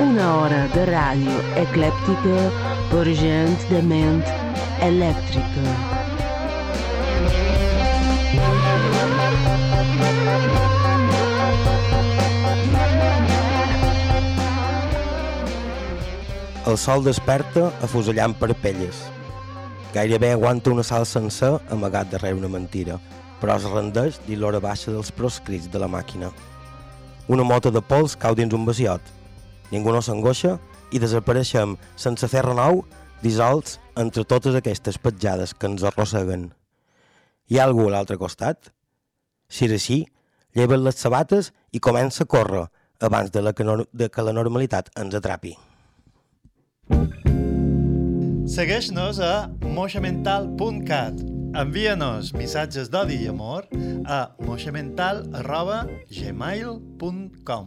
Una hora de ràdio eclèptica per gent de ment elèctrica. El sol desperta afusellant parpelles. Gairebé aguanta una sala sencer amagat darrere una mentira, però es rendeix dir l'hora baixa dels proscrits de la màquina. Una mota de pols cau dins un vaciot. Ningú no s'angoixa i desapareixem sense fer renou, dissolts entre totes aquestes petjades que ens arrosseguen. Hi ha algú a l'altre costat? Si és així, lleven les sabates i comença a córrer abans de, la que, no, de que la normalitat ens atrapi. Segueix-nos a moixamental.cat. Envia-nos missatges d'odi i amor a moixamental.gmail.com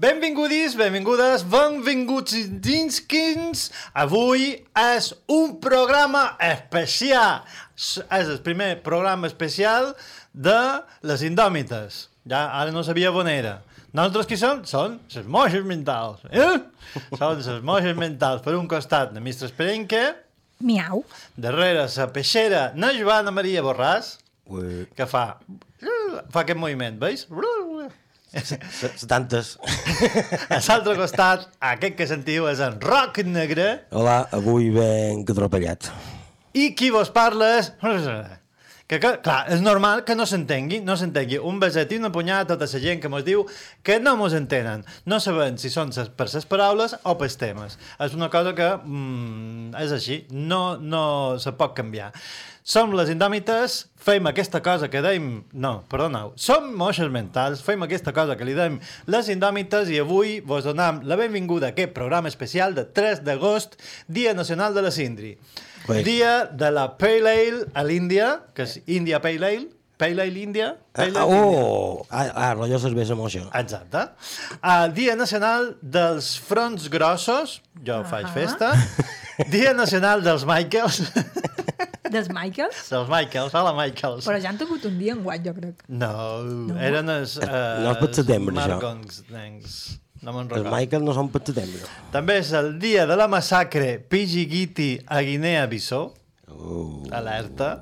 Benvingudis, benvingudes, benvinguts dinskins. Avui és un programa especial. És el primer programa especial de les indòmites. Ja, ara no sabia on era. Nosaltres qui som? Són les moixes mentals. Eh? Són les moixes mentals. Per un costat, la mistra Esperenque, Miau. darrere la peixera, na Joana Maria Borràs, Ui, que fa, fa aquest moviment, veus? se- se- Tantes. A l'altre costat, aquest que sentiu és en Roc Negre, Hola, avui ben atropellat. i qui vos parla és... Que, que, clar, és normal que no s'entengui, no s'entengui. Un beset i una punyada a tota la gent que mos diu que no mos entenen. No sabem si són ses, per les paraules o pels temes. És una cosa que mm, és així, no, no se pot canviar. Som les indòmites, fem aquesta cosa que deim... No, perdoneu. Som moixes mentals, fem aquesta cosa que li deim les indòmites i avui vos donam la benvinguda a aquest programa especial de 3 d'agost, Dia Nacional de la Sindri. Ui. Dia de la Pale Ale a l'Índia, que és India Pale Ale, Pale Ale India. Ah, Pale ah, Ale India. oh! Ah, ah rotllo cervesa moixa. Exacte. Uh, Dia Nacional dels Fronts Grossos, jo faig festa. Dia Nacional dels Michaels. Dels Michaels? dels Michaels, hola Michaels. Però ja han tingut un dia en guany, jo crec. No, eren els... Uh, No és per setembre, això. Nens. No me'n recordo. Michael no són per setembre. També és el dia de la massacre Pijigiti a Guinea-Bissau. Uh, Alerta.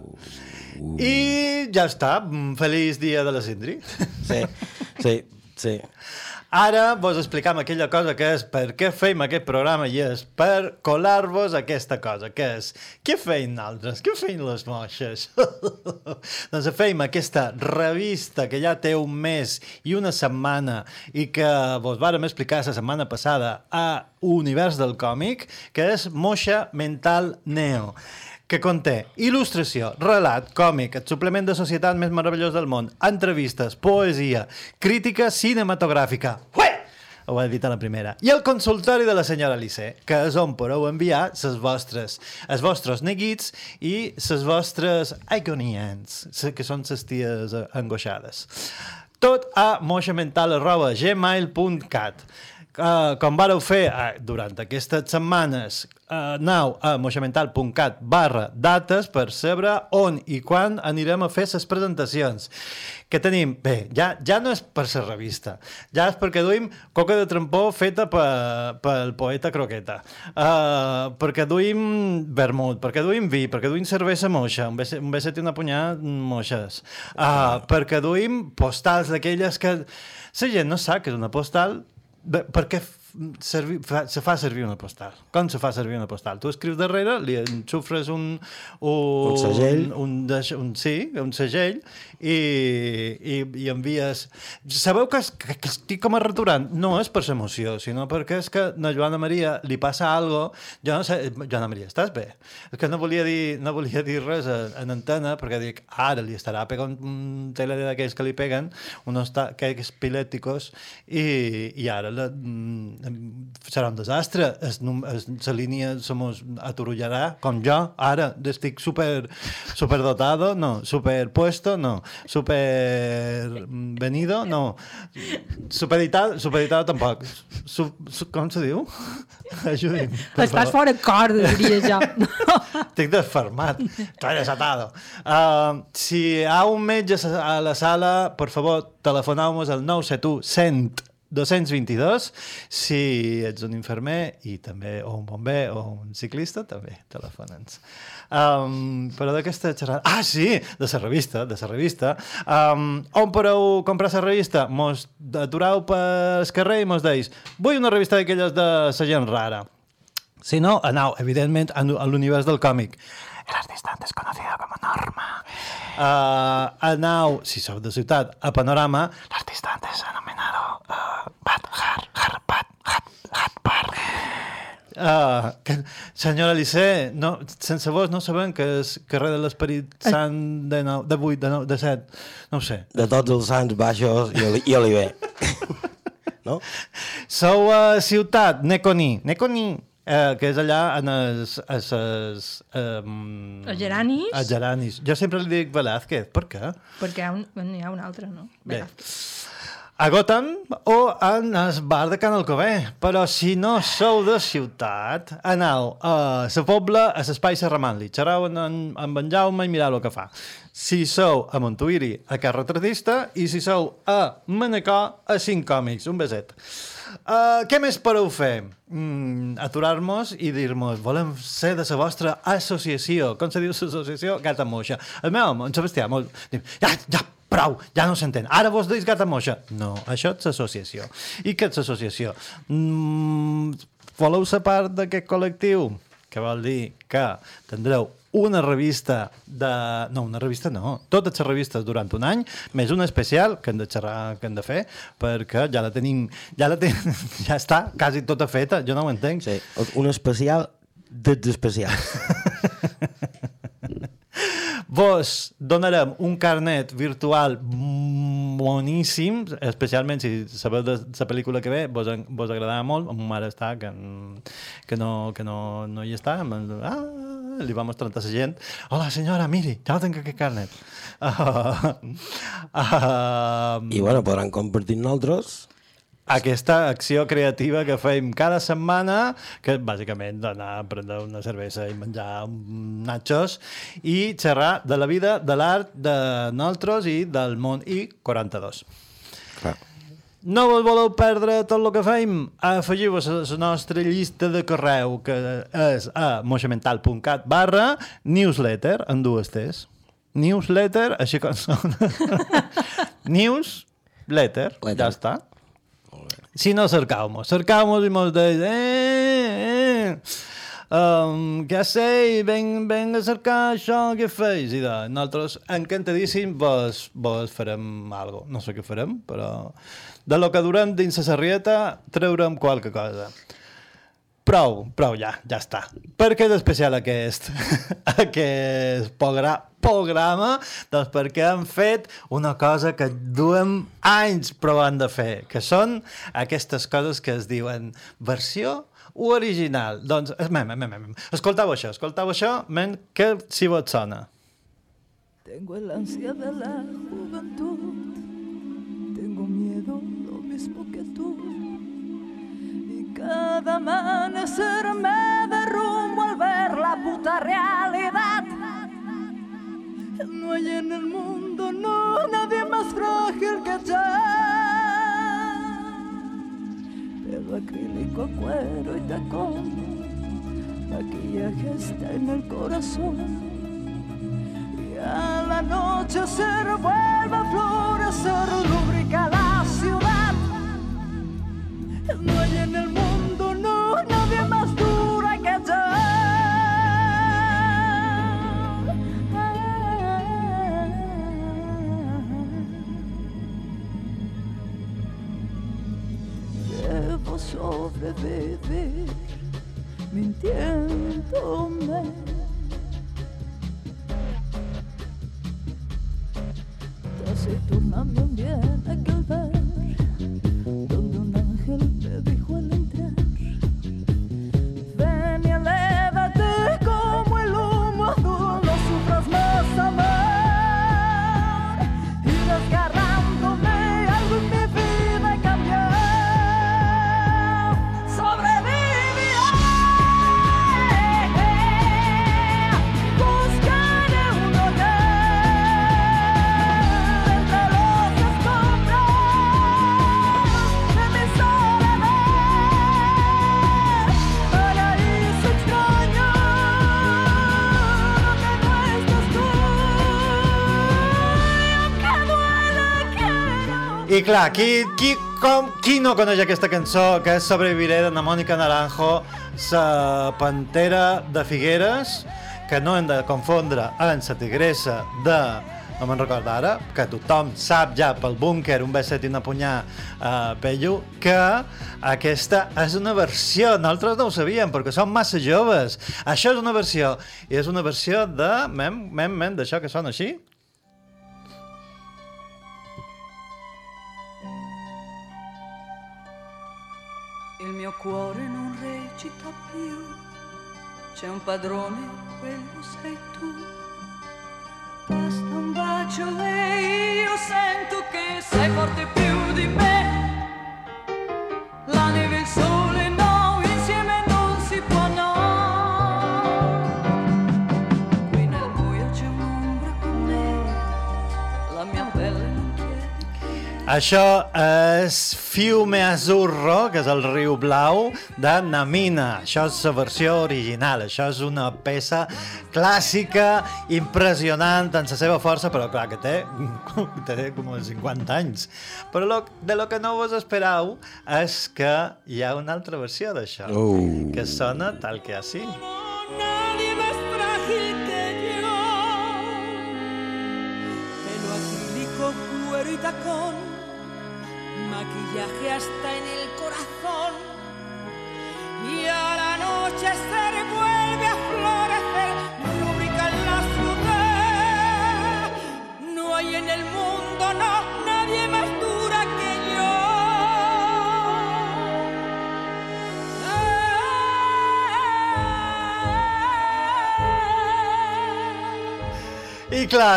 I ja està. Mm, Feliç dia de la Sindri. sí, sí, sí. Ara vos explicam aquella cosa que és per què fem aquest programa i és per colar-vos aquesta cosa, que és què feim nosaltres? Què feim les moixes? doncs fem aquesta revista que ja té un mes i una setmana i que vos vàrem explicar la setmana passada a Univers del Còmic, que és Moixa Mental Neo que conté il·lustració, relat, còmic, el suplement de societat més meravellós del món, entrevistes, poesia, crítica cinematogràfica. Ué! Ho he dit a la primera. I el consultori de la senyora Lissé, que és on podeu enviar ses vostres, els vostres neguits i ses vostres agonians, se- que són ses ties eh, angoixades. Tot a moixamental.gmail.cat Uh, com vareu fer uh, durant aquestes setmanes, uh, aneu a moixamental.cat barra dates per saber on i quan anirem a fer les presentacions. Que tenim, bé, ja, ja no és per la revista, ja és perquè duim coca de trampó feta pe- pel poeta Croqueta, uh, perquè duim vermut, perquè duim vi, perquè duim cervesa moixa, un beset, i una punyada moixes, uh, perquè duim postals d'aquelles que la gent no sap que és una postal. Perquè servi, fa, se fa servir una postal. Com se fa servir una postal? Tu escrius darrere, li enxufres un... Un, Un segell. Un, un, un, sí, un segell, i, i, i envies... Sabeu que, es- que, que estic com arreturant? No és per l'emoció, sinó perquè és que a Joana Maria li passa algo... Jo no sé... Joana Maria, estàs bé? És que no volia dir, no volia dir res en, en antena, perquè dic, ara li estarà pegant un tele d'aquells que li peguen, unos ta- aquells pilèticos, i, i ara la, mm, serà un desastre. Es, es, la línia se mos aturullarà, com jo, ara estic super, super dotado, no, super puesto, no, super venido, no, supeditat, supeditat tampoc. Su, su, com se diu? Ajudi'm. Estàs favor. fora corda, diria jo. Estic desfermat. Estoy desatado. Uh, si hi ha un metge a la sala, per favor, telefoneu-nos al 971 100 222. Si ets un infermer i també, o un bomber o un ciclista, també telefona'ns. Um, però d'aquesta xerrada... Ah, sí! De la revista, de la revista. Um, on podeu comprar la revista? Mos aturau pel carrer i mos deis vull una revista d'aquelles de la gent rara. Si no, anau, evidentment, a l'univers del còmic. El artista antes conocido como Norma. Uh, anau, si sou de ciutat, a Panorama, l'artista antes anomenado Uh, que, senyora Licé, no, sense vos no sabem que és carrer de l'Esperit Sant de, nou, de 8, de 9, de 7, no ho sé. De tots els sants baixos i, oli, i oliver. no? Sou a ciutat, Neconi, Neconi, eh, que és allà en es, es, es, um, Els geranis? Els geranis. Jo sempre li dic Velázquez, per què? Perquè hi ha un, n'hi ha un altre, no? Bé. A Gotham o en el bar de Can Alcobé. Però si no sou de ciutat, anau a la pobla, a l'espai Serramant-li. Xerrau amb, amb en Jaume i mirau el que fa. Si sou a Montuïri, a Can Retratista, i si sou a Manacor, a Cinc Còmics. Un beset. Uh, què més podeu fer? Mm, Aturar-nos i dir-nos volem ser de la vostra associació. Com se diu l'associació? Gata moixa. El meu home, en Sebastià, molt... Ja, ja, prou, ja no s'entén. Ara vos deis gata moixa. No, això és associació. I què és associació? Mm, voleu ser part d'aquest col·lectiu? Que vol dir que tindreu una revista de... No, una revista no. Totes les revistes durant un any, més una especial que hem de xerrar, que hem de fer, perquè ja la tenim... Ja la tenim... Ja està quasi tota feta, jo no ho entenc. Sí, un especial dels especials. Vos donarem un carnet virtual boníssim, especialment si sabeu de la pel·lícula que ve, vos, vos agradarà molt. Ma mare està, que, que, no, que no, no hi està. Ah, li va mostrar a la gent. Hola, senyora, miri, ja no tinc aquest carnet. Uh, uh, I bueno, podran compartir nosaltres aquesta acció creativa que fem cada setmana, que és bàsicament d'anar a prendre una cervesa i menjar nachos i xerrar de la vida, de l'art, de nosaltres i del món i 42. Clar. No vos voleu perdre tot el que fem? Afegiu-vos a la nostra llista de correu, que és a moixamental.cat barra newsletter, en dues T's. Newsletter, així com sona. Newsletter, Letter. ja està. Si no, cercau-mos. Cercau-mos i mos deis... Eh, eh, um, què sé, ven, ven a cercar això, què feis? I de, nosaltres, encantadíssim, vos, vos farem algo. No sé què farem, però de lo que durem dins la sarrieta treurem qualque cosa. Prou, prou, ja, ja està. Per què és especial aquest, aquest pogra, programa? Doncs perquè hem fet una cosa que duem anys provant de fer, que són aquestes coses que es diuen versió o original. Doncs, mem, mem, mem, escoltau això, escoltau això, men, que si vos sona. Tengo el ansia de la juventud, tengo miedo lo mismo que cada amanecer me derrumbo al ver la puta realidad. No hay en el mundo, no, nadie más frágil que yo. Pelo acrílico, cuero y tacón, maquillaje está en el corazón. Y a la clar, qui, qui, com, qui no coneix aquesta cançó que és Sobreviviré de la Mònica Naranjo, sa pantera de Figueres, que no hem de confondre amb sa tigressa de no me'n recordo ara, que tothom sap ja pel búnquer, un beset i una punyà uh, pello, que aquesta és una versió, nosaltres no ho sabíem perquè som massa joves. Això és una versió, i és una versió de, mem, mem, mem, d'això que sona així. Mio cuore non recita più, c'è un padrone, quello sei tu. Basta un bacio e io sento che sei forte più di me. Això és Fiume Azzurro, que és el riu blau, de Namina. Això és la versió original. Això és una peça clàssica, impressionant en la seva força, però clar, que té, té com 50 anys. Però lo, de lo que no vos esperau és que hi ha una altra versió d'això, Oh. que sona tal que així. Nadie más frágil que yo. Cuero y tacón, maquillaje hasta en el corazón. Y a la noche se vuelve a florecer, rúbrica en la ciudad. No hay en el mundo, no, nadie más dura que yo.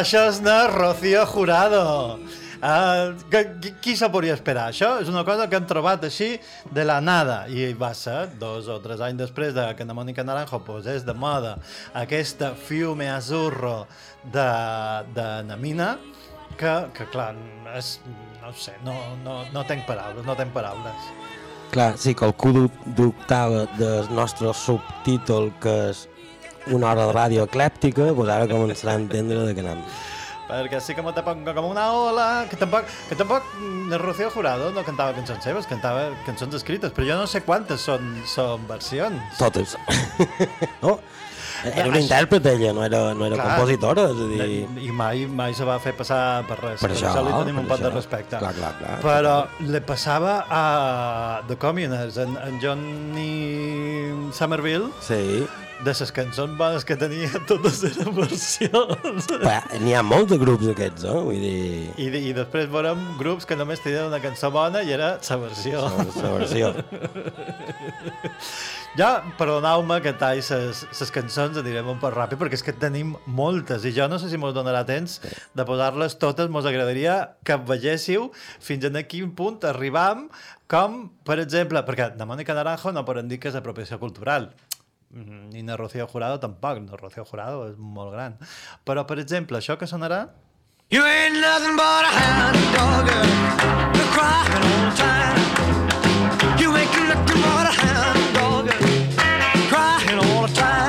Això és de Rocío Jurado. Uh, que, qui, qui se podria esperar? Això és una cosa que hem trobat així de la nada i va ser dos o tres anys després de que la Mònica Naranjo posés de moda aquesta fiume azurro de, de Namina que, que clar, és, no sé, no, no, no tenc paraules, no tenc paraules. Clar, si qualcú du- dubtava del nostre subtítol que és una hora de ràdio eclèptica, doncs ara començarà a entendre de què anem. Perquè sí que pongo com una ola, que tampoc, que tampoc el Rocío Jurado no cantava cançons seves, cantava cançons escrites, però jo no sé quantes són, són versions. Totes. no? Era una intèrprete ella, no era, no era Clar. compositora, és a dir... I mai, mai se va fer passar per res. Per Per això, això li tenim un pot de això. respecte. Clar, clar, clar. Però li passava a The Communers, en, en Johnny Somerville, Sí, de les cançons bones que tenia, totes eren versions. N'hi ha molts de grups aquests, eh? Vull dir... I, I després veurem grups que només tenien una cançó bona i era la versió. La versió. Ja, perdoneu-me que talli les cançons, anirem un poc ràpid, perquè és que tenim moltes, i jo no sé si mos donarà temps de posar-les totes. Mos agradaria que vegéssiu fins en quin punt arribam, com, per exemple, perquè de Mònica Naranjo no podem dir que és apropiació cultural, Ni de Rocío Jurado tampoc, de Rocío Jurado és molt gran. Però, per exemple, això que sonarà... You ain't nothing but a hound dog. You're crying all the time. You ain't nothing but a hound dog. Crying all the time.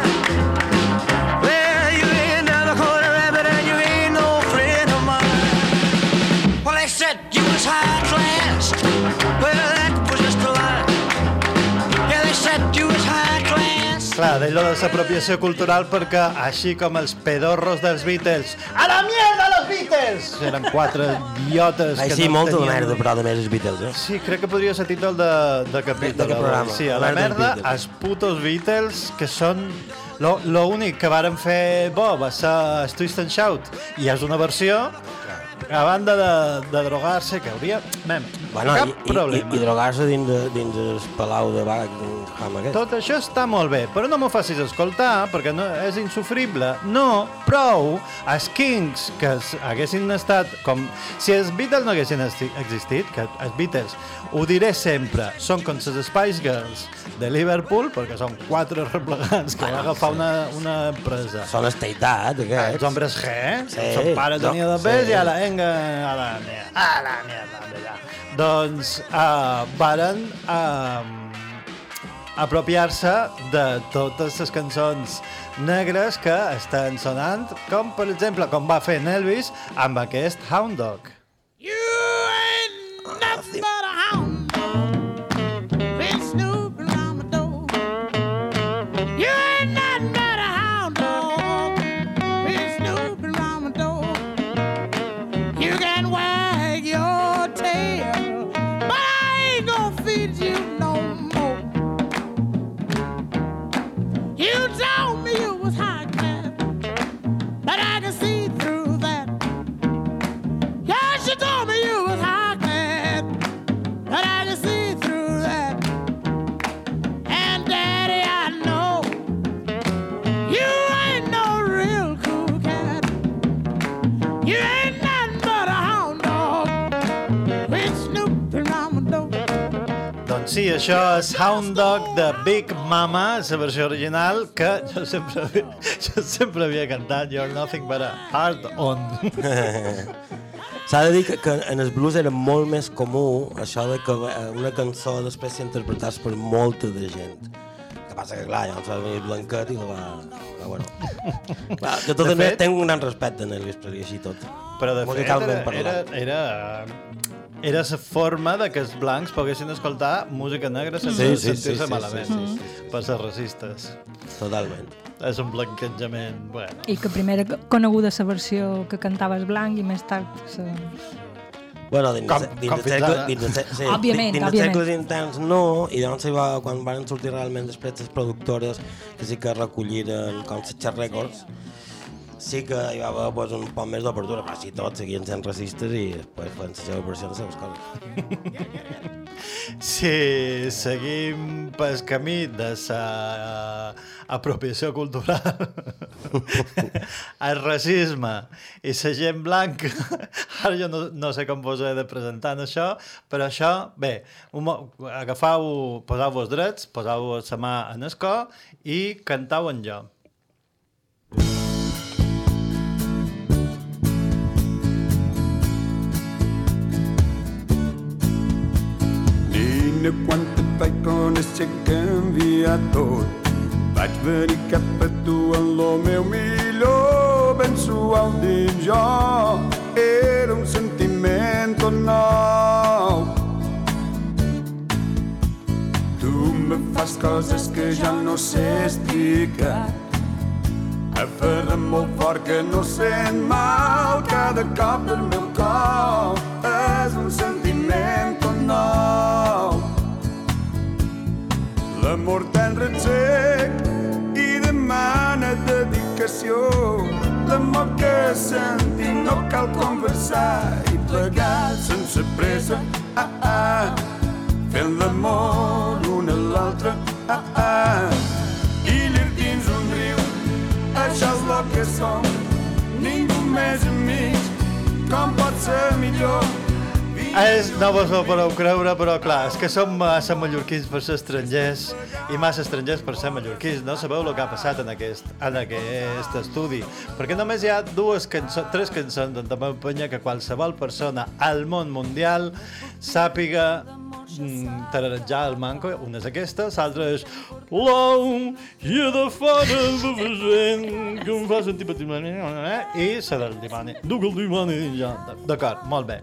D'allò de l'apropiació cultural perquè així com els pedorros dels Beatles a la mierda los Beatles eren quatre idiotes Ai, que sí, no molta de tenien... merda, però de més els Beatles, eh? Sí, crec que podria ser títol de, de capítol. De- de programa? Sí, a La la merda els putos Beatles, que són... Lo, lo únic que varen fer bo va ser el Twist and Shout, i és una versió a banda de, de drogar-se, que hauria... Mem, Bueno, cap i, problema. i, i drogar-se dins, de, dins el palau de Buckingham aquest. Tot això està molt bé, però no m'ho facis escoltar perquè no, és insufrible. No, prou, els Kings, que es, haguessin estat com... Si els Beatles no haguessin existit, que els Beatles, ho diré sempre, són com les Spice Girls de Liverpool, perquè són quatre replegats que van agafar una, una empresa. Són estatat, Els aquests. hombres G, Sí, son pare no, tenia de sí. pes i a la venga, a la mierda, a la mierda, allà. Doncs uh, varen uh, apropiar-se de totes les cançons negres que estan sonant, com per exemple, com va fer Elvis amb aquest Hound Dog. You ain't nothing sí, això és Hound Dog de Big Mama, la versió original, que jo sempre, havia- jo sempre havia cantat You're Nothing But a Hard On. S'ha de dir que, que en el blues era molt més comú això de que eh, una cançó després s'interpretàs per molta de gent. que passa que, clar, llavors va venir Blanquet i la va... Però, bueno. Clar, de totes De fet- tenc un gran respecte en Elvis Presley, així tot. Però de fet era, era, era, era la forma de que els blancs poguessin escoltar música negra sense Sí, sí, sentir-se sí, sí, malament sí, sí, sí, sí. per ser racistes. Totalment. És un blanquejament, bueno. I que primer era coneguda la versió que cantaves blanc i més tard sa... Bueno, dins, Com- de- dins, com cercle, ara. dins, de, ce- sí, Òbviament, dins de òbviament. cercles interns no, i llavors va, quan van sortir realment després les productores que sí que recolliren com Setxar Records, sí que hi va haver pues, un poc més d'obertura, però sí, tots seguien sent racistes i després fan les seves versions de les seves coses. Si seguim pel camí de la apropiació cultural, el racisme i la gent blanca, ara jo no, no sé com vos he de presentar en això, però això, bé, agafau, poseu-vos drets, poseu-vos la mà en el cor i cantau en jo. Nina, quan et vaig conèixer canviar tot. Vaig venir cap a tu en lo meu millor, ben suau dins jo. Era un sentiment nou. Tu me fas coses que ja no sé explicar. Aferra'm molt fort que no sent mal cada cop del meu cor. És un sentiment dedicació. L'amor que sentim no cal conversar i plegar sense pressa. Ah, ah, fent l'amor un a l'altre. Ah, ah, i llir dins un riu. Això és el que som, ningú més amics. Com pot ser millor? És, no vos ho podeu creure, però clar, és que som massa mallorquins per ser estrangers i massa estrangers per ser mallorquins. No sabeu el que ha passat en aquest, en aquest estudi. Perquè només hi ha dues cançons, tres cançons d'en Tomeu Penya que qualsevol persona al món mundial sàpiga mm, tararejar el manco. Una és aquesta, l'altra és Long i de fora gent que em fa sentir petit i la del dimoni. Duc el dimoni ja. D'acord, molt bé.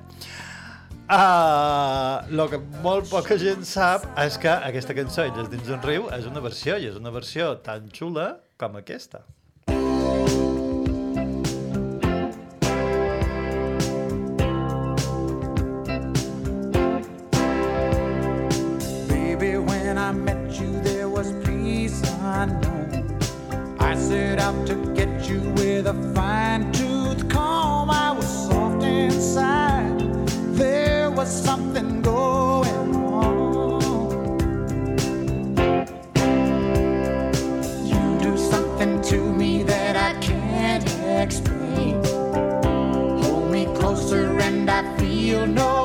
Uh, lo que molt poca gent sap és que aquesta cançó, Illes dins d'un riu, és una versió, i és una versió tan xula com aquesta. Baby, when I met you there was peace unknown. I set out to get you with a fine tooth comb. I was soft inside. Was something going on. You do something to me that I can't explain. Hold me closer and I feel no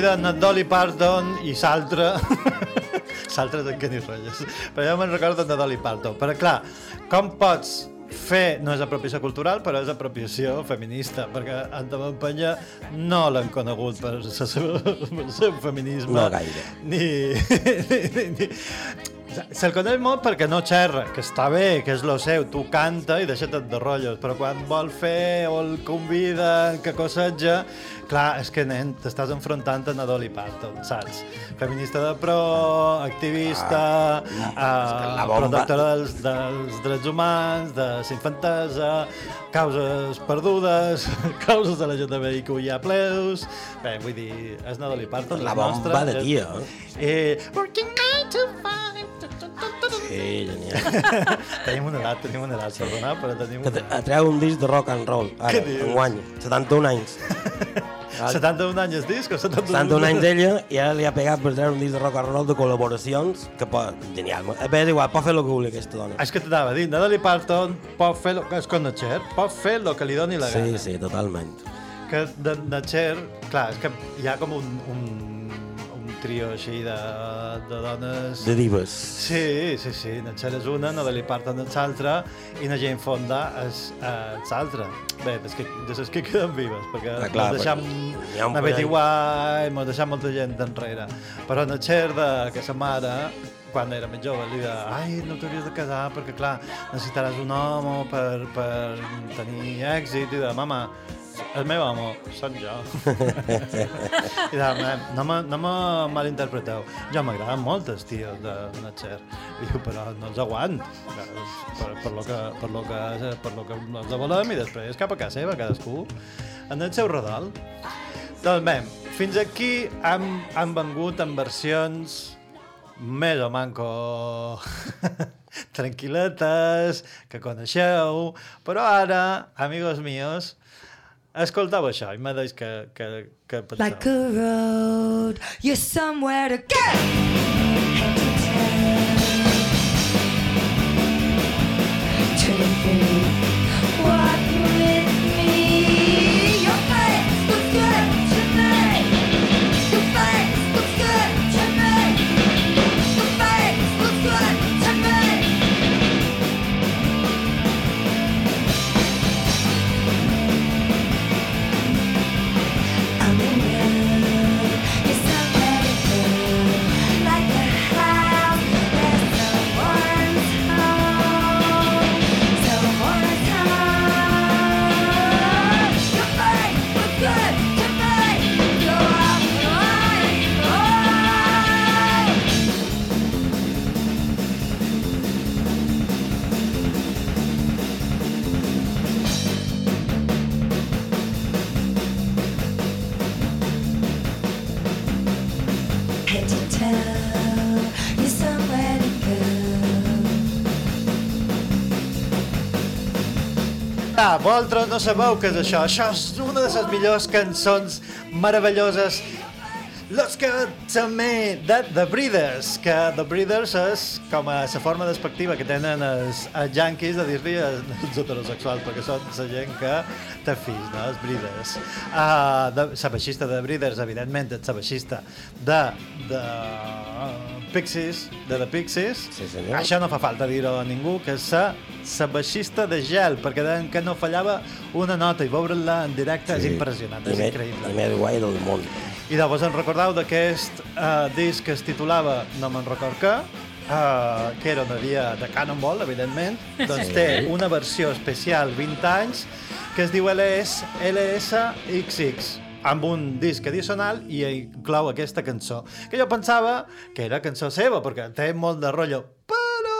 Endida en Dolly Parton i l'altre... L'altre de Kenny Rogers. Però jo me'n recordo de Dolly Parton. Però clar, com pots fer, no és apropiació cultural, però és apropiació feminista, perquè Anta Mampanya no l'han conegut per el seu, per el seu feminisme. No gaire. Ni, ni, ni, ni. Se'l coneix molt perquè no xerra, que està bé, que és lo seu, tu canta i deixa't de rotllos, però quan vol fer o el convida, que cosseja, clar, és que nen, t'estàs enfrontant a Dolly Parton, saps? Feminista de pro, activista, Ah, la bomba- protectora dels, dels drets humans, de la infantesa, causes perdudes, causes de la LGTBIQIA+, bé, vull dir, és una Dolly Parton, La nostra, bomba de és- tia, Eh, working nine to five. Sí, genial. tenim una edat, tenim una edat, perdona, però tenim una treu un disc de rock and roll, ara, enguany, 71 anys. 71 anys el disc o 71? 71 anys d'ella i ara li ha pegat per treure un disc de rock and roll de col·laboracions que pot... Genial. A veure, és igual, pot fer el que vulgui aquesta dona. És que t'anava a dir, Natalie Parton pot fer, lo, és com Nacher, pot fer el que li doni la Sí, gana. sí, totalment. Que de Nacher, clar, és que hi ha com un, un trio així de, de dones... De divas. Sí, sí, sí, Nacher és una, Natalie Parton és l'altra i na Jane Fonda és eh, l'altra. Bé, és que, de les que queden vives, perquè Ah, clar, deixam perquè una Betty. White, mos deixam molta gent enrere. Però de, que sa mare, quan era més jove, li deia ai, no t'hauries de casar perquè, clar, necessitaràs un home per, per tenir èxit. I de, mama, el meu home soc jo. I de, "Mem, no me, no me malinterpreteu. Jo m'agraden molt els tios de Natcher. I diu, però no els aguant. Per, per, lo que, per, lo que, per lo que els volem i després cap a casa seva, cadascú en el seu rodal. Doncs bé, fins aquí hem, hem vengut en versions més o manco tranquil·letes, que coneixeu, però ara, amigos míos, escolteu això i me deis que, que, que penseu. Like a road, you're somewhere to go. Walk vosaltres no sabeu què és això. Això és una de les millors cançons meravelloses Los to Me de The Breeders, que The Breeders és com a la forma despectiva que tenen els, els yankees de dir-li als heterosexuals, perquè són la gent que té fills, no? Els Breeders. Uh, de, la baixista de The Breeders, evidentment, és la baixista de, de Pixies, de The Pixies. Sí, senyor. Això no fa falta dir-ho a ningú, que és la, la baixista de gel, perquè deien que no fallava una nota i veure-la en directe és impressionant, I és més- increïble. I més guai del món. I llavors en recordeu d'aquest uh, disc que es titulava No me'n record què, uh, que era una dia de Cannonball, evidentment, doncs Sí. té una versió especial 20 anys que es diu LS, LSXX amb un disc addicional i inclou aquesta cançó, que jo pensava que era cançó seva, perquè té molt de rotllo, però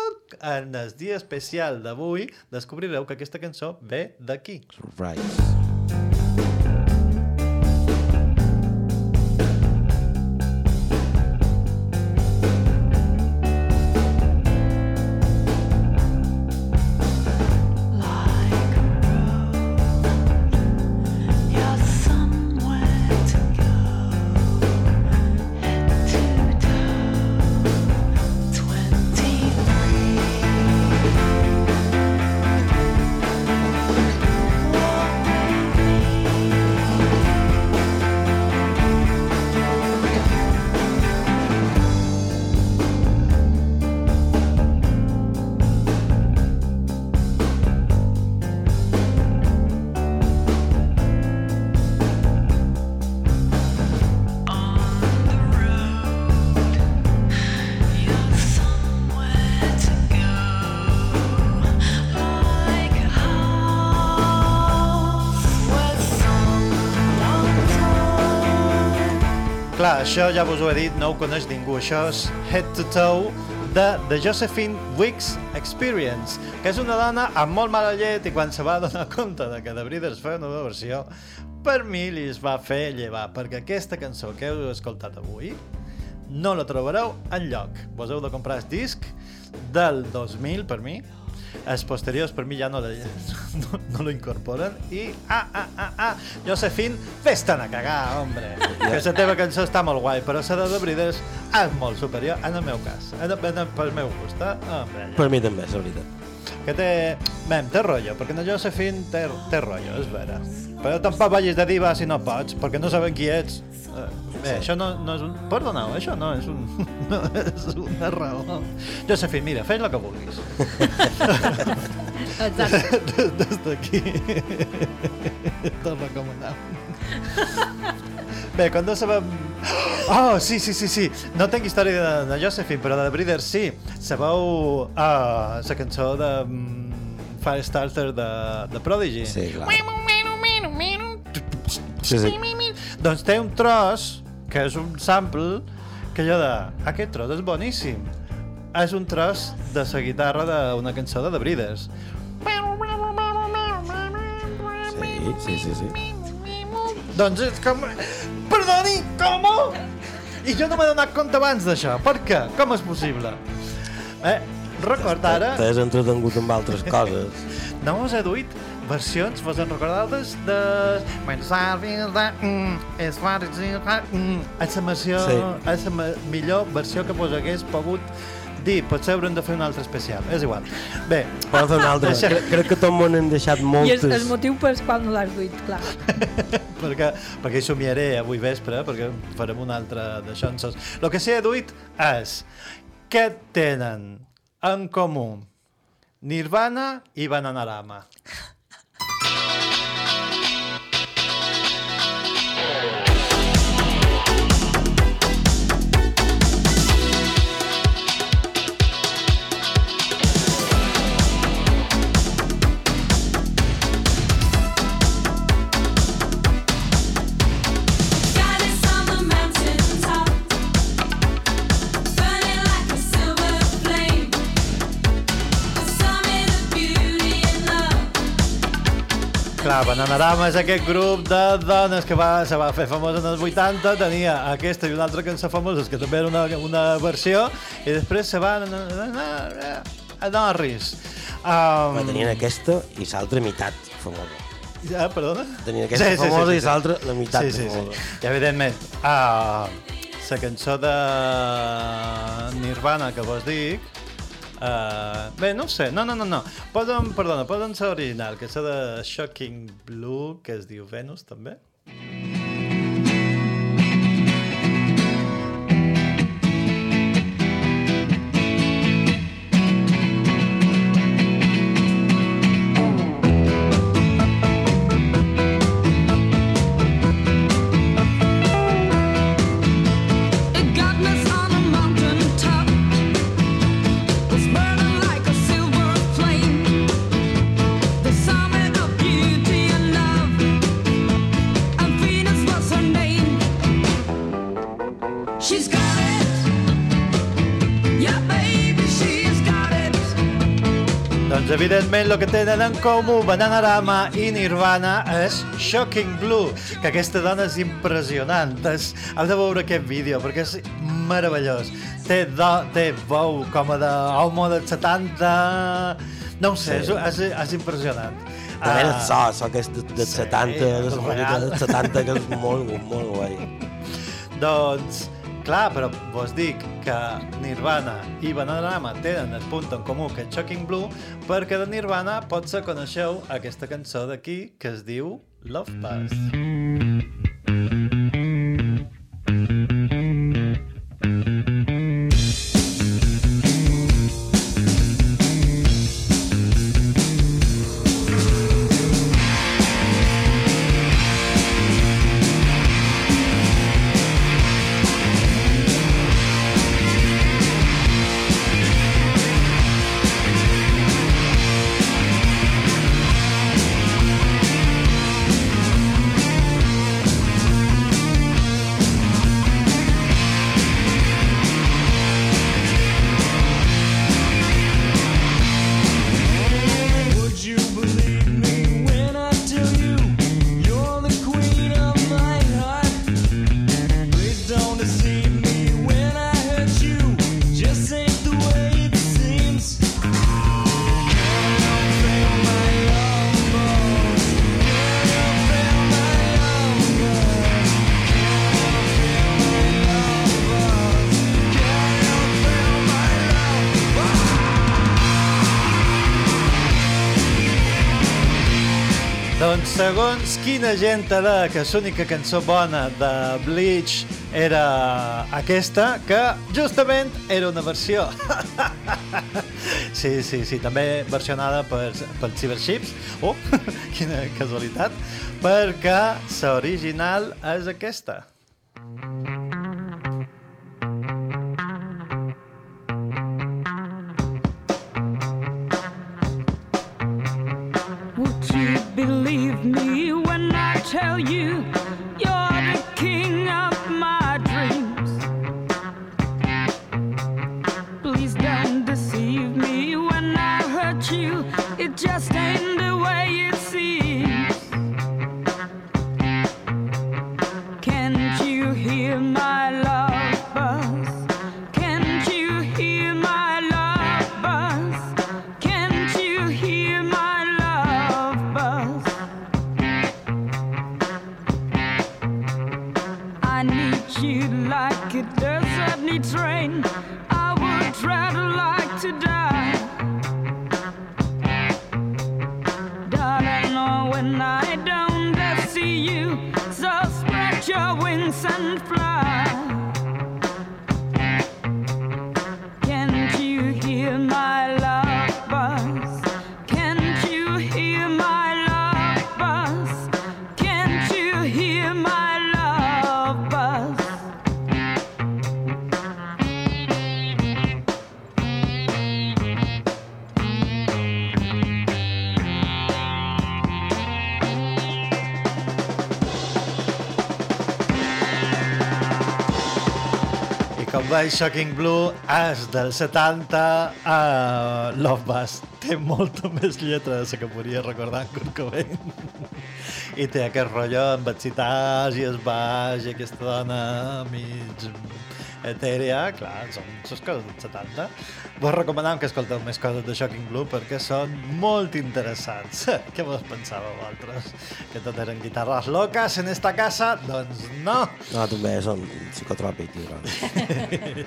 en el dia especial d'avui descobrireu que aquesta cançó ve d'aquí. Surprise. Clar, això ja vos ho he dit, no ho coneix ningú. Això és Head to Toe de The Josephine Wicks Experience, que és una dona amb molt mala llet i quan se va donar compte de que The Breeders feia una nova versió, per mi li es va fer llevar, perquè aquesta cançó que heu escoltat avui no la trobareu en lloc. Vos heu de comprar el disc del 2000 per mi, els posteriors per mi ja no, la, no, no lo incorporen. I ah, ah, ah, ah, Josefine, fes-te'n a cagar, hombre. Que la teva cançó està molt guai però la de The Breeders és molt superior en el meu cas, en, en, en, pel meu gust eh? hombre, Per mi també, és veritat. que té, mem, té rotllo perquè en Josefine té, té rotllo, és vera. Però tampoc vagis de diva si no pots perquè no saben qui ets. Eh, Bé, això no, no és un... Perdoneu, això no és, un, no és una raó. Josefine, mira, fes el que vulguis. Exacte. Des d'aquí te'l recomanem. Bé, quan no sabem... Oh, sí, sí, sí, sí. No tinc història de, de Josephine, però de The Breeders sí. Sabeu uh, la cançó de um, Firestarter de, de Prodigy? Sí, clar. Sí, sí. Doncs té un tros, que és un sample, que jo de... Aquest tros és boníssim. És un tros de la guitarra d'una cançó de The Breeders. Sí, sí, sí, sí. Doncs és com... Perdoni, com? I jo no m'he donat compte abans d'això. Per què? Com és possible? Eh, record ara... T'has entretengut amb altres coses. No us he duit versions, vos en recordades de... When Salvin de... Mm, és fàcil... Mm, és la versió... Sí. És la millor versió que vos hagués pogut dir. Potser haurem de fer un altre especial. És igual. Bé. Podem fer una altra. Deixa- Crec, crec que tot món hem deixat I és moltes... el motiu pel qual no l'has duit, clar. perquè, perquè hi somiaré avui vespre, perquè farem un altre de xonsos. El que sí he duit és què tenen en comú Nirvana i Bananarama. Thank you. Clar, Bananarama és aquest grup de dones que va, se va fer famós en els 80, tenia aquesta i una altra cançó famoses que també era una, una versió, i després se van a, a Norris. Um, Però tenien aquesta i l'altra meitat famosa. Ja, perdona? Tenien aquesta famosa i l'altra la meitat sí, sí, famosa. Sí. I evidentment, uh, la cançó de Nirvana que vos dic, uh, bé, no ho sé, no, no, no, no. Poden, perdona, poden ser original, que és de Shocking Blue, que es diu Venus, també. El que tenen en comú Bananarama i Nirvana és Shocking Blue, que aquesta dona és impressionant. És... Heu de veure aquest vídeo, perquè és meravellós. Té, do... té veu com a d'home dels 70... No ho sé, Sí. és, és, és impressionant. També el Ah, so, so sí, 70, de la és música real. dels 70, que és molt, molt guai. Doncs, clar, però vos dic que Nirvana i Bananarama tenen el punt en comú que Shocking Blue, perquè de Nirvana potser coneixeu aquesta cançó d'aquí que es diu Love Buzz. Would segons quina de que l'única cançó bona de Bleach era aquesta, que justament era una versió. sí, sí, sí, també versionada per, per Cyberships. Oh, quina casualitat. Perquè l'original és aquesta. I will travel like to die Dar oh, I don't see you, so spread your wings and fly. Veig, Shocking Blue és del 70 a Love Buzz. Té molta més lletra de la que podria recordar en Kurt Cobain. I té aquest rotllo amb els citats i els baix i aquesta dona mig Etherea, clar, són les coses dels 70. Vos recomanam que escolteu més coses de Shocking Blue perquè són molt interessants. Què vos pensàveu vosaltres? Que tot eren guitarres locas en esta casa? Doncs no! No, també són psicotròpics, tio.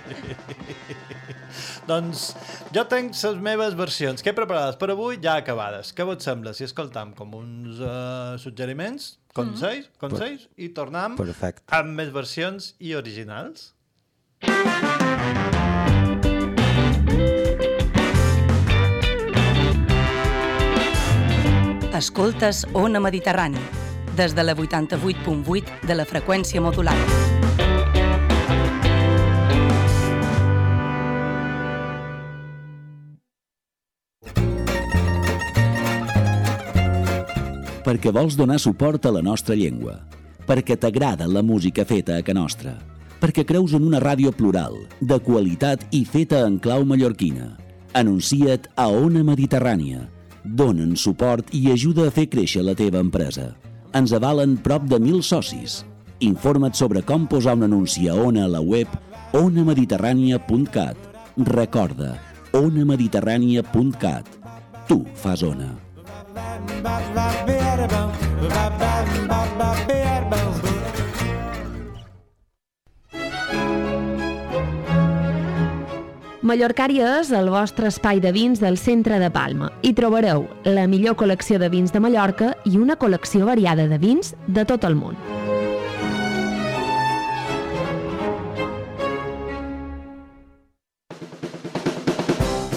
doncs jo tenc les meves versions que he preparades per avui ja acabades. Què vos sembla si escoltam com uns uh, suggeriments, consells, consells i tornem Perfecte. amb més versions i originals? Escoltes Ona Mediterrani, des de la 88.8 de la freqüència modulada. perquè vols donar suport a la nostra llengua, perquè t'agrada la música feta a ca nostra, perquè creus en una ràdio plural, de qualitat i feta en clau mallorquina. Anuncia't a Ona Mediterrània. Donen suport i ajuda a fer créixer la teva empresa. Ens avalen prop de mil socis. Informa't sobre com posar un anunci a Ona a la web onamediterrània.cat. Recorda, onamediterrània.cat. Tu fas Ona. Mallorcària és el vostre espai de vins del centre de Palma. Hi trobareu la millor col·lecció de vins de Mallorca i una col·lecció variada de vins de tot el món.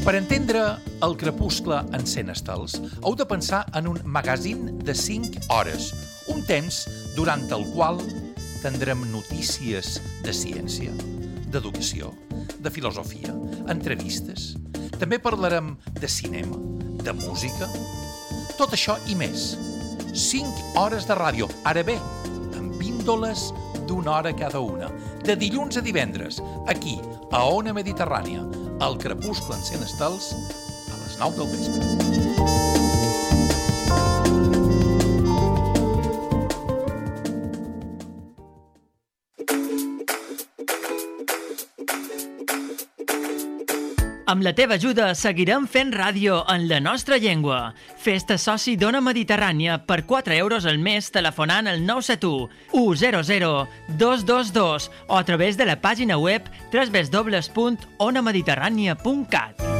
Per entendre el crepuscle en 100 estels, heu de pensar en un magazín de 5 hores, un temps durant el qual tindrem notícies de ciència, d'educació, de filosofia, entrevistes. També parlarem de cinema, de música, tot això i més. 5 hores de ràdio, ara bé, amb píndoles d'una hora cada una, de dilluns a divendres, aquí, a Ona Mediterrània, al crepuscle en 100 estels, a les 9 del vespre. Amb la teva ajuda seguirem fent ràdio en la nostra llengua. Fes-te soci d'Ona Mediterrània per 4 euros al mes telefonant al 971 100 222 o a través de la pàgina web www.onamediterrània.cat.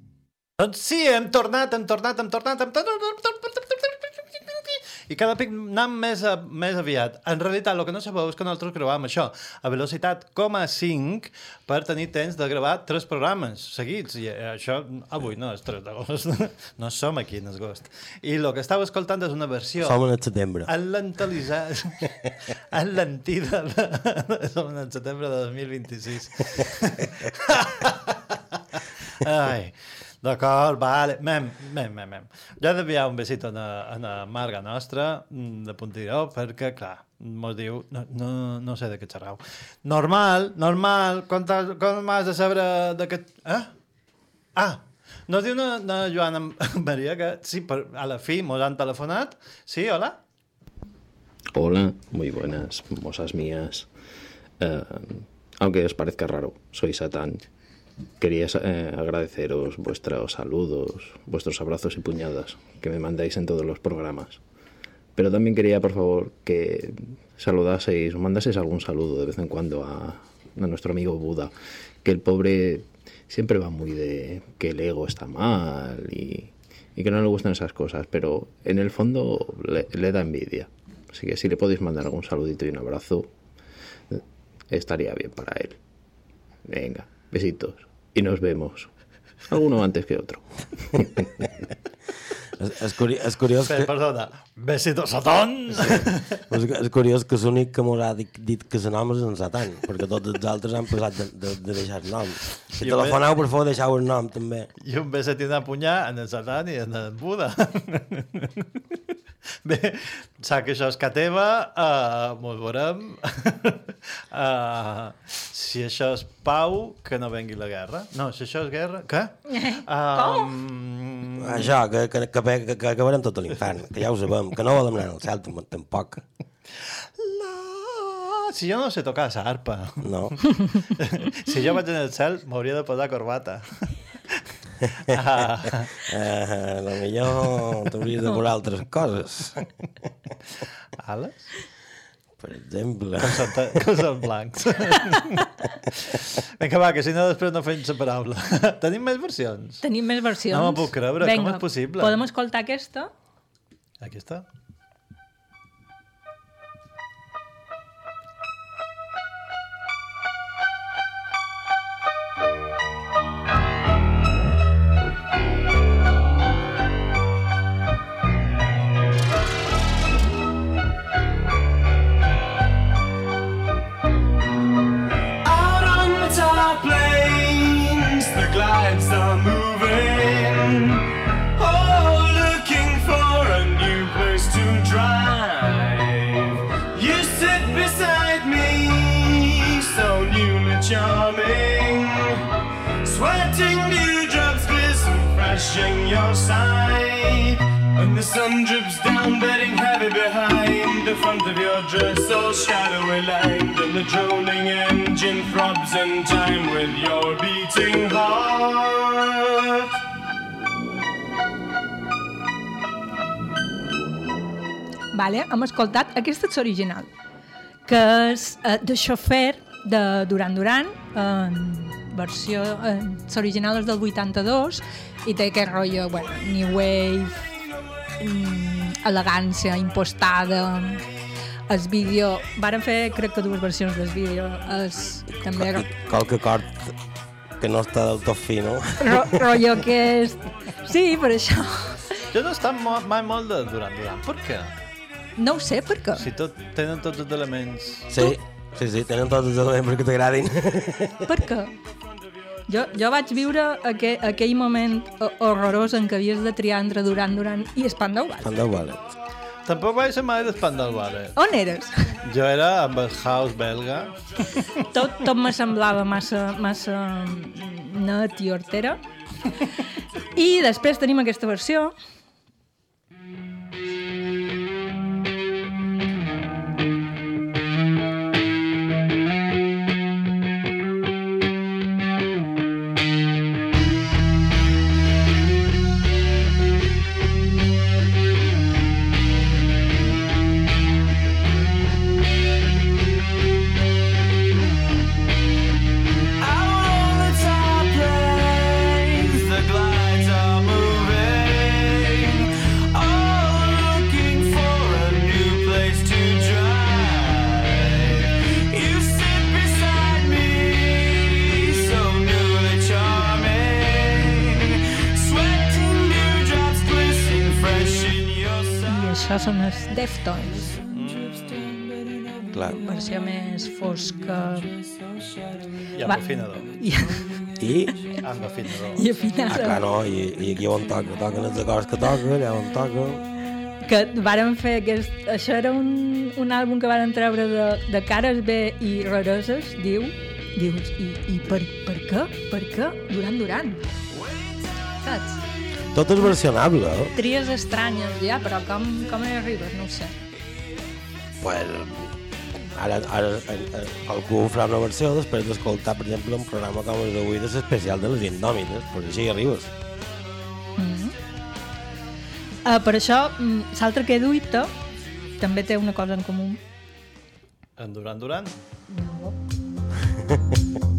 Doncs sí, hem tornat, hem tornat, hem tornat, hem tornat, i cada pic anem més, a, més aviat. En realitat, el que no sabeu és que nosaltres gravàvem això a velocitat 5 per tenir temps de gravar tres programes seguits. I eh, això avui no és 3 d'agost. No som aquí en agost. I el que estava escoltant és una versió... Som en el setembre. Enlentida. De... Som en el setembre de 2026. Ai, d'acord, vale. Mem, mem, mem, mem. Jo he d'enviar un besit a a la Marga nostra, mm, de Puntiró, perquè, clar, mos diu, no, no, no sé de què xerrau. Normal, normal, com, com m'has de saber d'aquest... Eh? Ah, nos diu una, una Joana Maria que sí, per, a la fi mos han telefonat. Sí, hola? Hola, muy buenas, mozas mías. Eh, aunque os parezca raro, soy Satán. Quería eh, agradeceros vuestros saludos, vuestros abrazos y puñadas que me mandáis en todos los programas. Pero también quería, por favor, que saludaseis o mandaseis algún saludo de vez en cuando a, a nuestro amigo Buda, que el pobre siempre va muy de que el ego está mal y, y que no le gustan esas cosas, pero en el fondo le, le da envidia. Así que si le podéis mandar algún saludito y un abrazo, estaría bien para él. Venga, besitos. Y nos vemos. Alguno antes que otro. És, és, curi és curiós que... perdona. Besito Satán! És, és curiós que l'únic que m'haurà dit, dit que el nom és en Satan, perquè tots els altres han passat de, de, de deixar el nom. Si telefoneu, per favor, deixeu el nom, també. I un beset i una punyà en el Satan i en el Buda. Bé, sap que això és que teva, uh, mos veurem. uh, si això és pau, que no vengui la guerra. No, si això és guerra... Què? Um, Això, que, que, que, que, que acabarem tot l'infern, que ja ho sabem, que no volem anar al cel tam- tampoc. si jo no sé tocar la arpa. No. si jo vaig en el cel, m'hauria de posar corbata. ah. La millor t'hauries de posar altres coses. Ales? Per exemple. Com són blancs. Vinga, va, que si no després no fem la paraula. Tenim més versions? Tenim més versions. No m'ho puc creure, com és possible? Podem escoltar aquesta? Aquí drips down, bedding heavy behind the front of your dress, all shadowy lined. And the droning engine throbs in time with your beating heart. Vale, hem escoltat, aquesta és l'original, que és uh, de Xofer de Duran Duran, en versió, eh, l'original és del 82 i té aquest rotllo, bueno, new wave, mm, elegància, impostada, el vídeo, varen fer crec que dues versions del vídeo, és també ro Qualque acord que no està del tot fi, no? ro rotllo que és... Sí, per això. Jo no he estat mo mai molt de Duran Duran. Per què? No ho sé per què. Si tot, tenen tots els elements... Sí, sí, sí, tenen tots els elements perquè t'agradin. Per què? Jo, jo vaig viure aquell, aquell moment ho- horrorós en què havies de triar entre Duran Duran i Spandau Ballet. Spandau Ballet. Tampoc vaig ser mai d'Espandal Ballet. On eres? Jo era amb el house belga. Tot, tot me semblava massa, massa net i hortera. I després tenim aquesta versió això són els Deftones. Clar. Versió més fosca. I amb Va- afinador. I, I? Amb afinador. I afinador. Ah, clar, no, i, i aquí on toca, toquen els acords que toca, allà on toca. que varen fer aquest... Això era un, un àlbum que varen treure de, de cares B i rareses, diu. Dius, i, i per, per què? Per què? Duran Duran. Saps? Tot és versionable, eh? Tries estranyes, ja, però com, com hi arribes? No ho sé. Pues, ara, ara eh, algú farà una versió després d'escoltar, per exemple, un programa com el d'avui de l'especial de les indòmites, per així arribes. Mm. Uh, per això, mm, l'altre que duita també té una cosa en comú. En Duran Duran? No.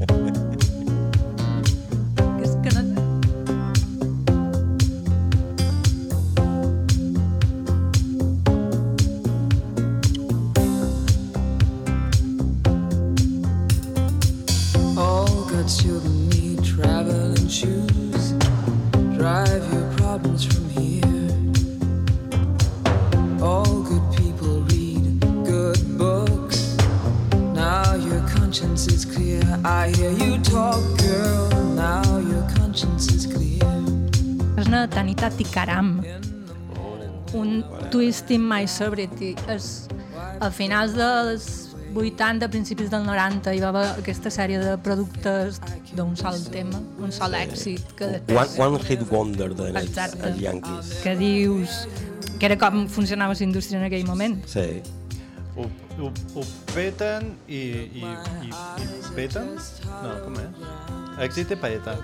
Un twist in my sobriety. És, a finals dels 80, principis del 90, hi va haver aquesta sèrie de productes d'un sol tema, un sol èxit, que One, després... one hit wonder de els, els Yankees. que dius que era com funcionava la indústria en aquell moment. Sí. Ho, ho, ho peten i, i, i, i peten? No, com és? Èxit i peta.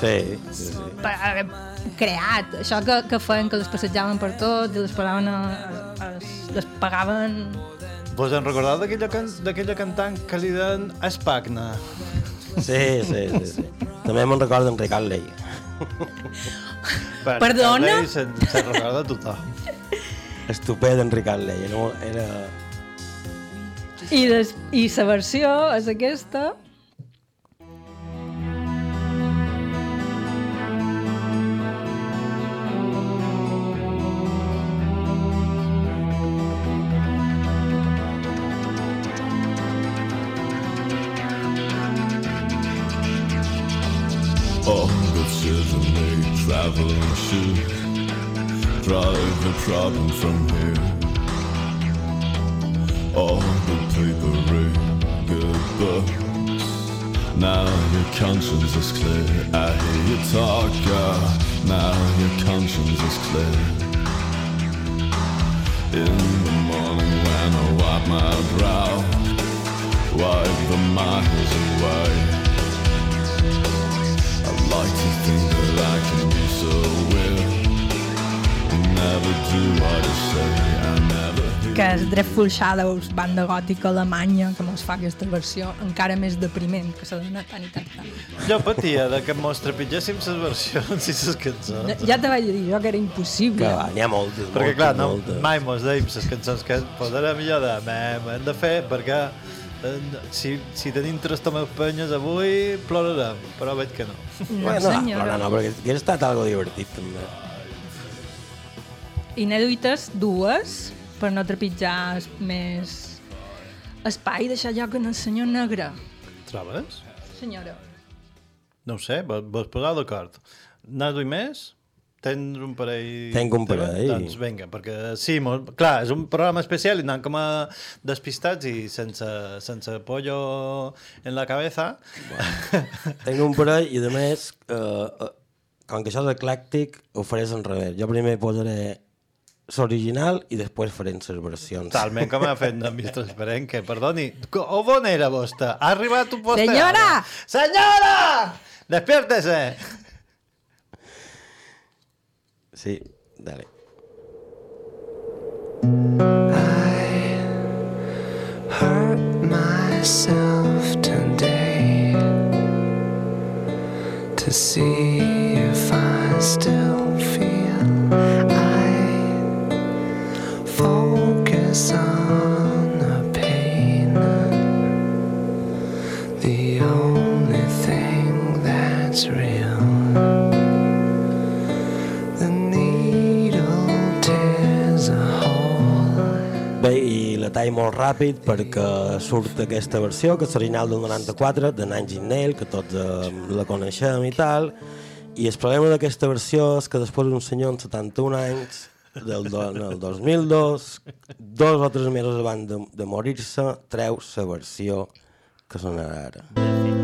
Sí, sí, sí. Eh, creat, això que, que feien que les passejaven per tot i les pagaven a, a, les pagaven Vos en recordeu d'aquella can d'aquella cantant que li deien Espagna? Sí, sí, sí, sí. També me'n recordo en Ricard Ley. Bueno, Perdona? Carley Se, se recorda tothom. Estupend en Ricard Ley. No? Era... i, des, i la versió és aquesta shoes. Drive the problem from here. All the people read good books. Now your conscience is clear. I hear you talk, girl. Now your conscience is clear. In the morning when I wipe my brow, wipe the miles away. I like to think that I can be I I que és Dreadful Shadows, banda gòtica alemanya que mos fa aquesta versió encara més depriment que la de Tani Tata. Jo patia de que mos trepitgéssim les versions i les cançons. Ja te vaig dir jo que era impossible. Que va, n'hi ha moltes, Perquè moltes, clar, no, moltes. mai mos deim les cançons que posarem millor de hem de fer perquè si, si tenim tres tomes penyes avui plorarem, però veig que no. No, senyora. no, no, perquè hauria estat algo divertit també. I n'he duites dues per no trepitjar més espai i deixar lloc en el senyor negre. Trobes? Senyora. No ho sé, vos, vos poseu d'acord. N'has duit més? Tens un parell... Tenc un teva? parell. Doncs vinga, perquè sí, molt, clar, és un programa especial i anem com a despistats i sense, sense pollo en la cabeza. Tenc un parell i, a més, eh, eh, com que això és eclèctic, ho faré al revés. Jo primer posaré l'original i després faré les versions. Talment com ha fet en Mr. Transparent, que perdoni, on era vostè? Ha arribat un vostè? Senyora! Senyora! Despiértese! Sí, dale. hurt myself today to see if I still feel I focus on i la tall molt ràpid perquè surt aquesta versió, que és l'original del 94, de Nine Inch Nails, que tots eh, la coneixem i tal, i el problema d'aquesta versió és que després d'un senyor amb 71 anys, del, do, no, el 2002, dos o tres mesos abans de, de morir-se, treu la versió que sonarà ara.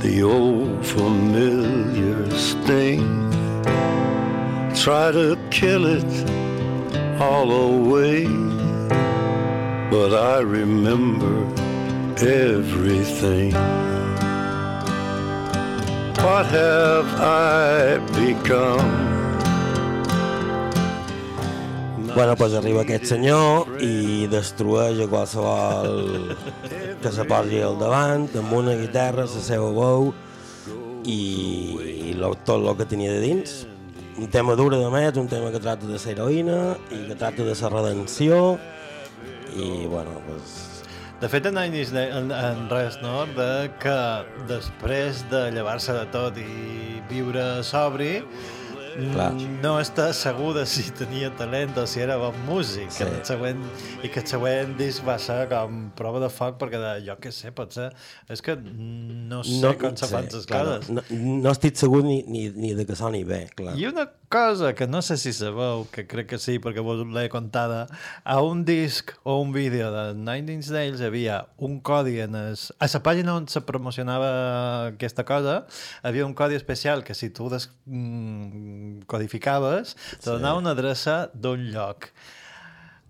the old familiar sting. Try to kill it all away, but I remember everything. What have I become? Bueno, doncs arriba aquest senyor i destrueix a qualsevol que se posi al davant amb una guitarra, la seva veu i, i lo, tot el que tenia de dins. Un tema dur, a més, un tema que tracta de la heroïna i que tracta de la redenció i, bueno, doncs... De fet, en Nines en, en res, no? De que després de llevar-se de tot i viure sobri, Clar. no està segur de si tenia talent o si era bon músic. Sí. El següent, I que el següent disc va ser com prova de foc perquè de, jo què sé, pot ser... És que no sé com se fan les coses. No, no estic segur ni, ni, ni de que soni bé, clar. I una cosa que no sé si sabeu, que crec que sí, perquè vos l'he contada, a un disc o un vídeo de Nine Inch Nails havia un codi en es... A la pàgina on se promocionava aquesta cosa, havia un codi especial que si tu des... mm, codificaves, te donava una adreça d'un lloc.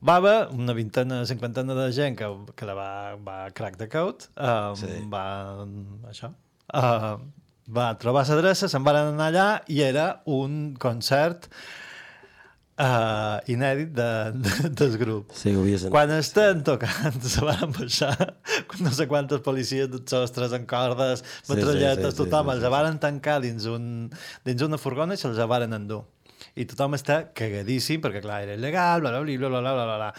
Va haver una vintena, cinquantena de gent que, que la va, va crack the code, um, sí. va, això, uh, va trobar l'adreça, se'n van anar allà i era un concert uh, inèdit de, de, del grup. Sí, ho sentit. Quan estan tocant, se van baixar no sé quantes policies de sostres en cordes, metralletes, sí, sí, sí, tothom, sí, els sí. varen tancar dins, un, dins una furgona i se'ls varen endur i tothom està cagadíssim perquè clar, era il·legal, bla bla bla bla bla bla bla.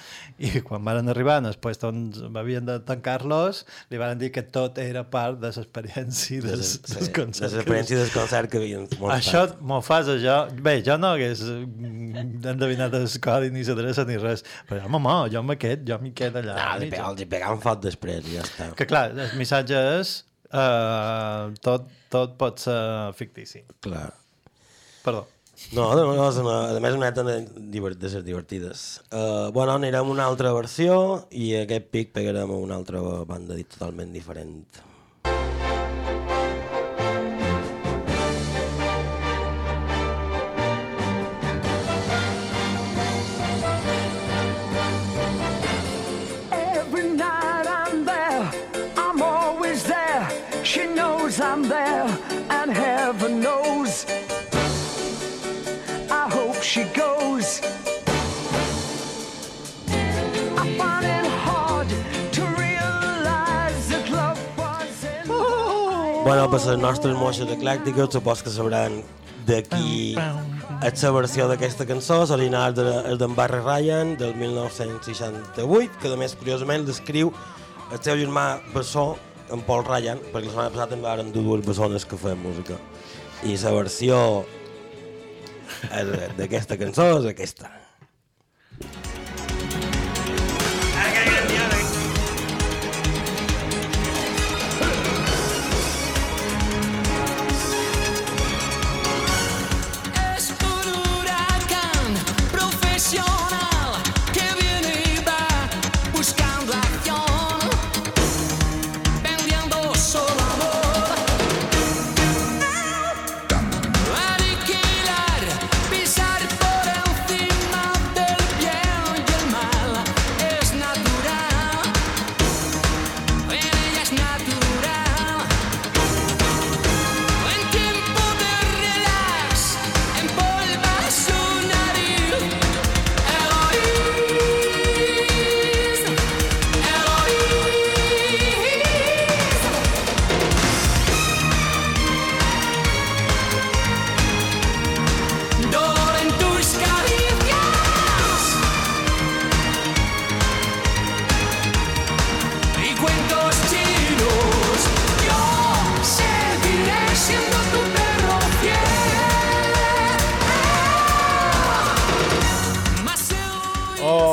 I quan van arribar en el lloc on havien de tancar-los li van dir que tot era part de l'experiència dels, sí, sí, concert l'experiència dels concerts que havien molt això m'ho fas jo, bé, jo no hagués endevinat el codi ni l'adreça ni res, però home, home, jo amb aquest jo m'hi quedo allà no, li, pegava, li pegaven foc després i ja està. Que clar, el missatge és uh, tot, tot pot ser fictici. Clar. Perdó. No, no, una, a més una neta de ser divertides. Uh, bueno, anirem a una altra versió i aquest pic pegarem a una altra banda totalment diferent. Bueno, per les nostres moixes eclèctiques, supos que sabran de qui és la versió d'aquesta cançó, l'original de, és d'en Barry Ryan, del 1968, que a més, curiosament, descriu el seu germà bessó, en Paul Ryan, perquè la setmana passada també van dur dues bessones que feien música. I la versió és- d'aquesta cançó és aquesta.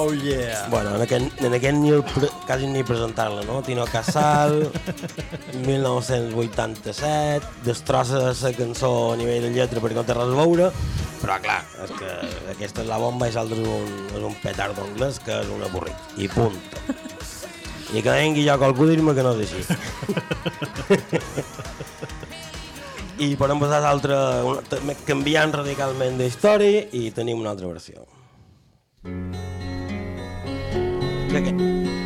Oh, yeah. Bueno, en aquest, en aquest ni el, quasi ni presentar-la, no? Tino Casal, 1987, destrossa la cançó a nivell de lletra perquè no té res a veure, però clar, és que aquesta és la bomba i l'altre és un, és un petardo anglès que és un avorrit, i punt. I que vengui jo qualcú dir-me que no és així. I podem passar a l'altra, canviant radicalment d'història i tenim una altra versió. Que aquest. I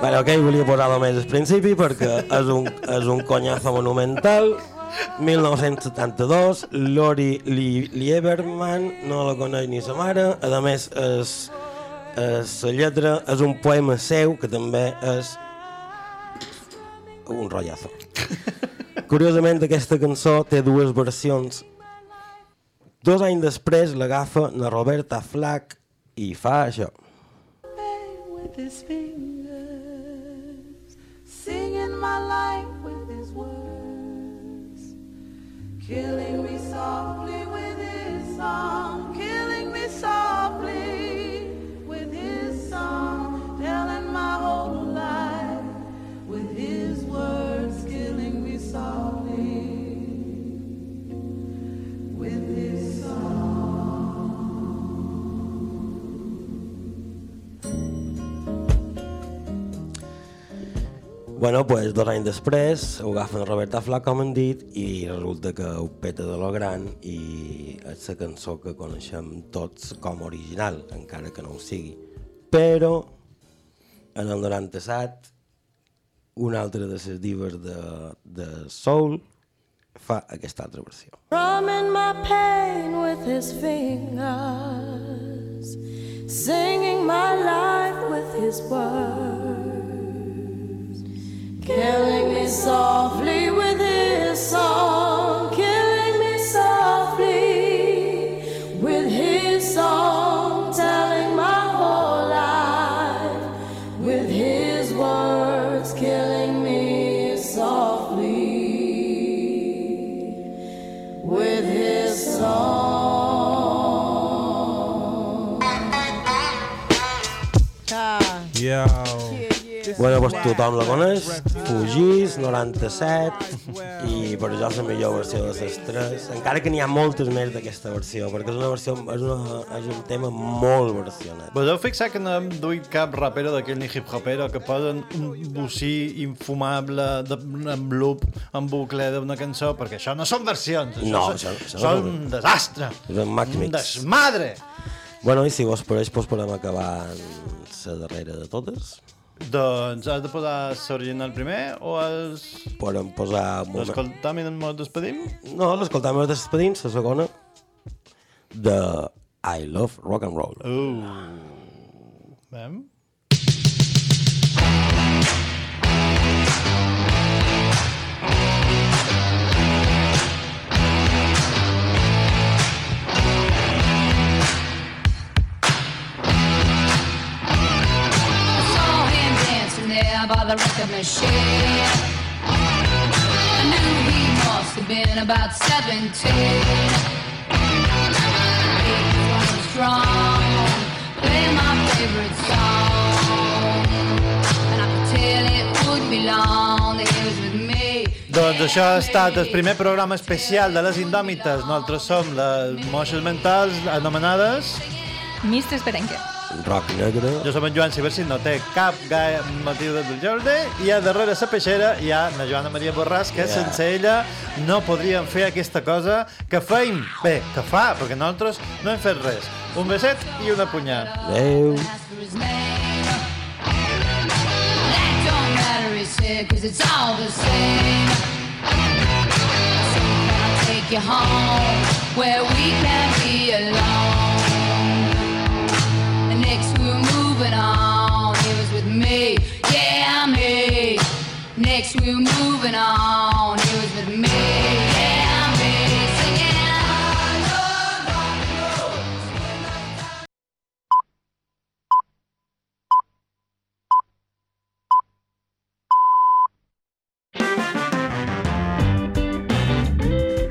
Bueno, ok, volia posar-lo més al principi perquè és un, és un conyazo monumental. 1972, Lori Li- Lieberman, no la coneix ni sa mare, a més és, és, la lletra és un poema seu que també és un rotllazo. Curiosament, aquesta cançó té dues versions. Dos anys després l'agafa la Roberta Flack i fa això. with my life with his words, killing Bueno, pues dos anys després ho agafen a Roberta Flack, com hem dit, i resulta que ho peta de lo gran i és la cançó que coneixem tots com original, encara que no ho sigui. Però, en el 97, una altra de les divas de, de Soul fa aquesta altra versió. Drumming my pain with his fingers, singing my life with his words, killing me softly with his song, Bueno, pues tothom la coneix, Fugís, 97, i per això és la millor versió de les tres, encara que n'hi ha moltes més d'aquesta versió, perquè és una versió, és, una, és un tema molt versionat. Vos heu fixat que no hem duit cap rapero d'aquell ni hip-hopero que posen un bocí infumable de, en loop, en bucle d'una cançó, perquè això no són versions, això, No, això- això són no- un desastre, És un desmadre. Bueno, i si vos pareix, doncs podem acabar la darrera de totes. Doncs has de posar l'original primer o has... Podem posar... L'escoltam i ens despedim? No, l'escoltam i despedim, la segona, de I Love Rock and Roll. Uh. Vem? By the record machine. I knew he must have been about 17. He was strong, playing my favorite song. And I could tell it wouldn't be long that he was with me. Doncs això ha estat el primer programa especial de les Indòmites. Nosaltres som les moixes mentals anomenades... Mistres Berenque. Rock negre. Jo som en Joan Cibersi, no té cap gai motiu de Jordi, i a darrere la peixera hi ha la Joana Maria Borràs, que Yeah. sense ella no podríem fer aquesta cosa que feim. Bé, que fa, perquè nosaltres no hem fet res. Un beset i una punyà. Adéu. Cause it's all the same. So can I take you home where we can be alone? next we were moving on. It was with me, yeah, me. Next we were moving on. It was with me.